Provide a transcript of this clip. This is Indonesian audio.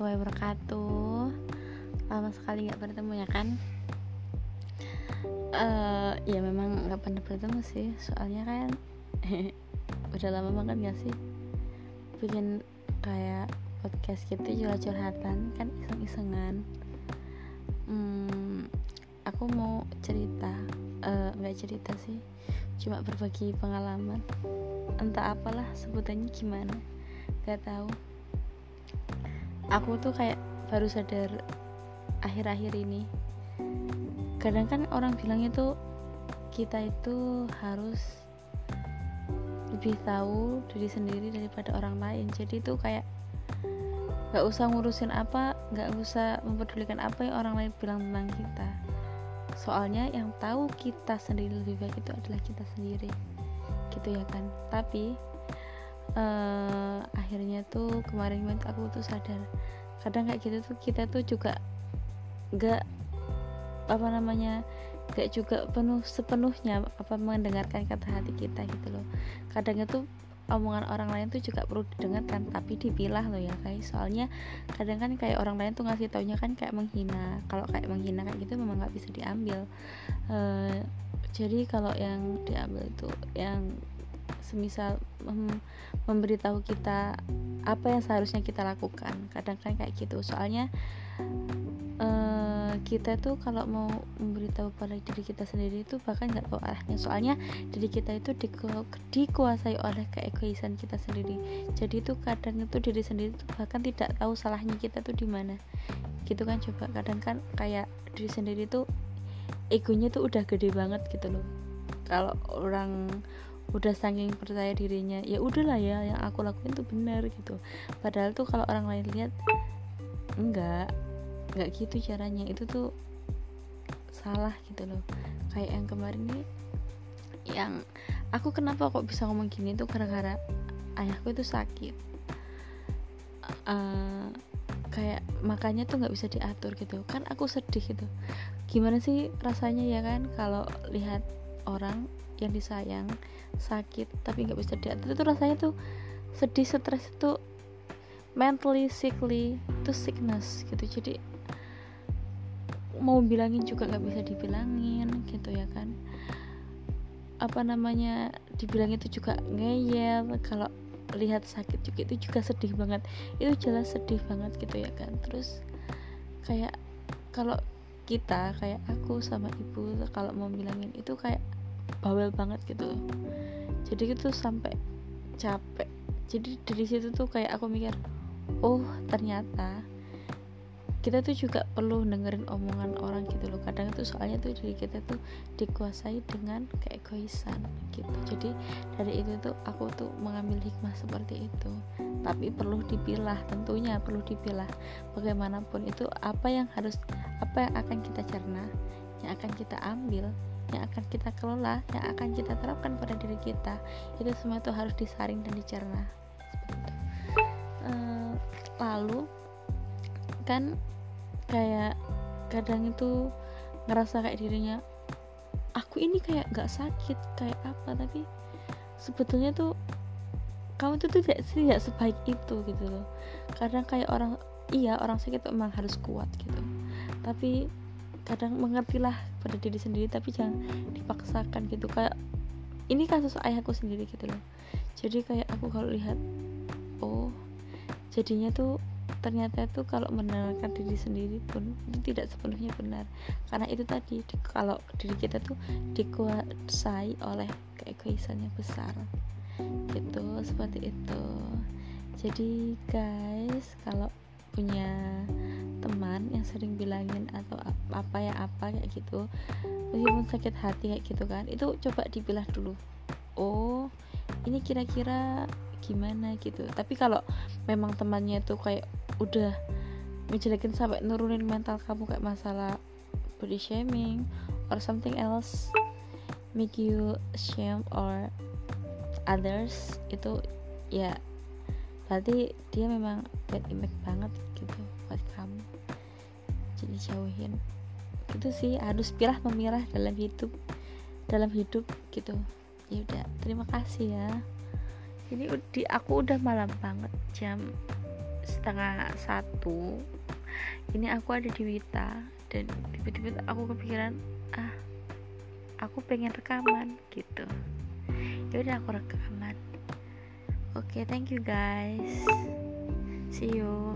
warahmatullahi wabarakatuh. Lama sekali gak bertemu ya kan? Uh, Ya memang gak pernah bertemu sih Soalnya kan Udah lama banget gak sih Bikin kayak podcast gitu curhat-curhatan Kan iseng-isengan. Hmm, Aku mau cerita uh, Gak cerita sih Cuma berbagi pengalaman. Entah apalah sebutannya gimana Gak tahu aku tuh kayak baru sadar akhir-akhir ini. Kadang kan orang bilangnya tuh kita itu harus lebih tahu diri sendiri daripada orang lain. Jadi itu kayak gak usah ngurusin apa gak usah mempedulikan apa yang orang lain bilang tentang kita. Soalnya yang tahu kita sendiri lebih baik itu adalah kita sendiri. Gitu ya kan? Tapi uh, akhirnya tuh kemarin kemarin aku tuh sadar. Kadang kayak gitu tuh kita tuh juga gak apa namanya gak juga penuh sepenuhnya apa mendengarkan kata hati kita gitu loh. Kadang itu omongan orang lain tuh juga perlu didengarkan tapi dipilah loh ya guys. Soalnya kadang kan kayak orang lain tuh ngasih taunya kan kayak menghina. Kalau kayak menghina kayak gitu memang nggak bisa diambil. Uh, jadi kalau yang diambil itu yang semisal memberitahu kita apa yang seharusnya kita lakukan. Kadang kan kayak gitu. Soalnya uh, kita tuh kalau mau memberitahu pada diri kita sendiri itu bahkan nggak tahu arahnya. Soalnya diri kita itu diku dikuasai oleh keegoisan kita sendiri. Jadi itu kadang itu diri sendiri itu bahkan tidak tahu salahnya kita tuh di mana. Gitu kan coba. Kadang kan kayak diri sendiri tuh egonya tuh udah gede banget gitu loh. Kalau orang udah saking percaya dirinya ya udahlah ya yang aku lakuin tuh benar gitu. Padahal tuh kalau orang lain lihat enggak enggak gitu caranya. Itu tuh salah gitu loh. Kayak yang kemarin nih yang aku kenapa kok bisa ngomong gini tuh gara-gara ayahku itu sakit. Uh, kayak makanya tuh nggak bisa diatur gitu. Kan aku sedih gitu. Gimana sih rasanya ya kan kalau lihat orang yang disayang sakit tapi nggak bisa diatur. Itu rasanya tuh sedih stres itu mentally sickly itu sickness gitu. Jadi mau bilangin juga nggak bisa dibilangin gitu ya kan. Apa namanya dibilang itu juga ngeyel kalau lihat sakit juga itu juga sedih banget. Itu jelas sedih banget gitu ya kan. Terus kayak kalau kita kayak aku sama ibu kalau mau bilangin itu kayak bawel banget gitu. Jadi itu sampai capek. Jadi dari situ tuh kayak aku mikir oh ternyata kita tuh juga perlu dengerin omongan orang gitu loh. Kadang itu soalnya tuh diri kita tuh dikuasai dengan keegoisan gitu. Jadi dari itu tuh aku tuh mengambil hikmah seperti itu. Tapi perlu dipilah tentunya perlu dipilah. Bagaimanapun itu apa yang harus apa yang akan kita cerna yang akan kita ambil yang akan kita kelola, yang akan kita terapkan pada diri kita, itu semua itu harus disaring dan dicerna. Uh, lalu kan kayak kadang itu ngerasa kayak dirinya aku ini kayak gak sakit kayak apa tapi sebetulnya tuh kamu tuh tidak tidak sebaik itu gitu loh. Kadang kayak orang iya orang sakit memang harus kuat gitu. Tapi kadang mengertilah pada diri sendiri tapi jangan dipaksakan gitu. Kayak ini kasus ayahku sendiri gitu loh. Jadi kayak aku kalau lihat oh jadinya tuh ternyata itu kalau menenangkan diri sendiri pun itu tidak sepenuhnya benar. Karena itu tadi di, kalau diri kita tuh dikuasai oleh keegoisan yang besar. Gitu seperti itu. Jadi guys kalau punya teman yang sering bilangin atau apa ya apa kayak gitu meskipun sakit hati kayak gitu kan itu coba dipilah dulu. Oh ini kira-kira gimana gitu. Tapi kalau memang temannya tuh kayak udah menjelekin sampai nurunin mental kamu kayak masalah body shaming or something else make you shame or others itu ya berarti dia memang bad impact banget gitu buat kamu. Jadi jauhin. Itu sih harus pilah memirah dalam hidup dalam hidup gitu. Ya udah terima kasih ya. Ini di aku udah malam banget jam setengah satu. Ini aku ada di Wita dan tiba-tiba aku kepikiran ah aku pengen rekaman gitu. Ya udah aku rekaman. Oke okay, thank you guys. See you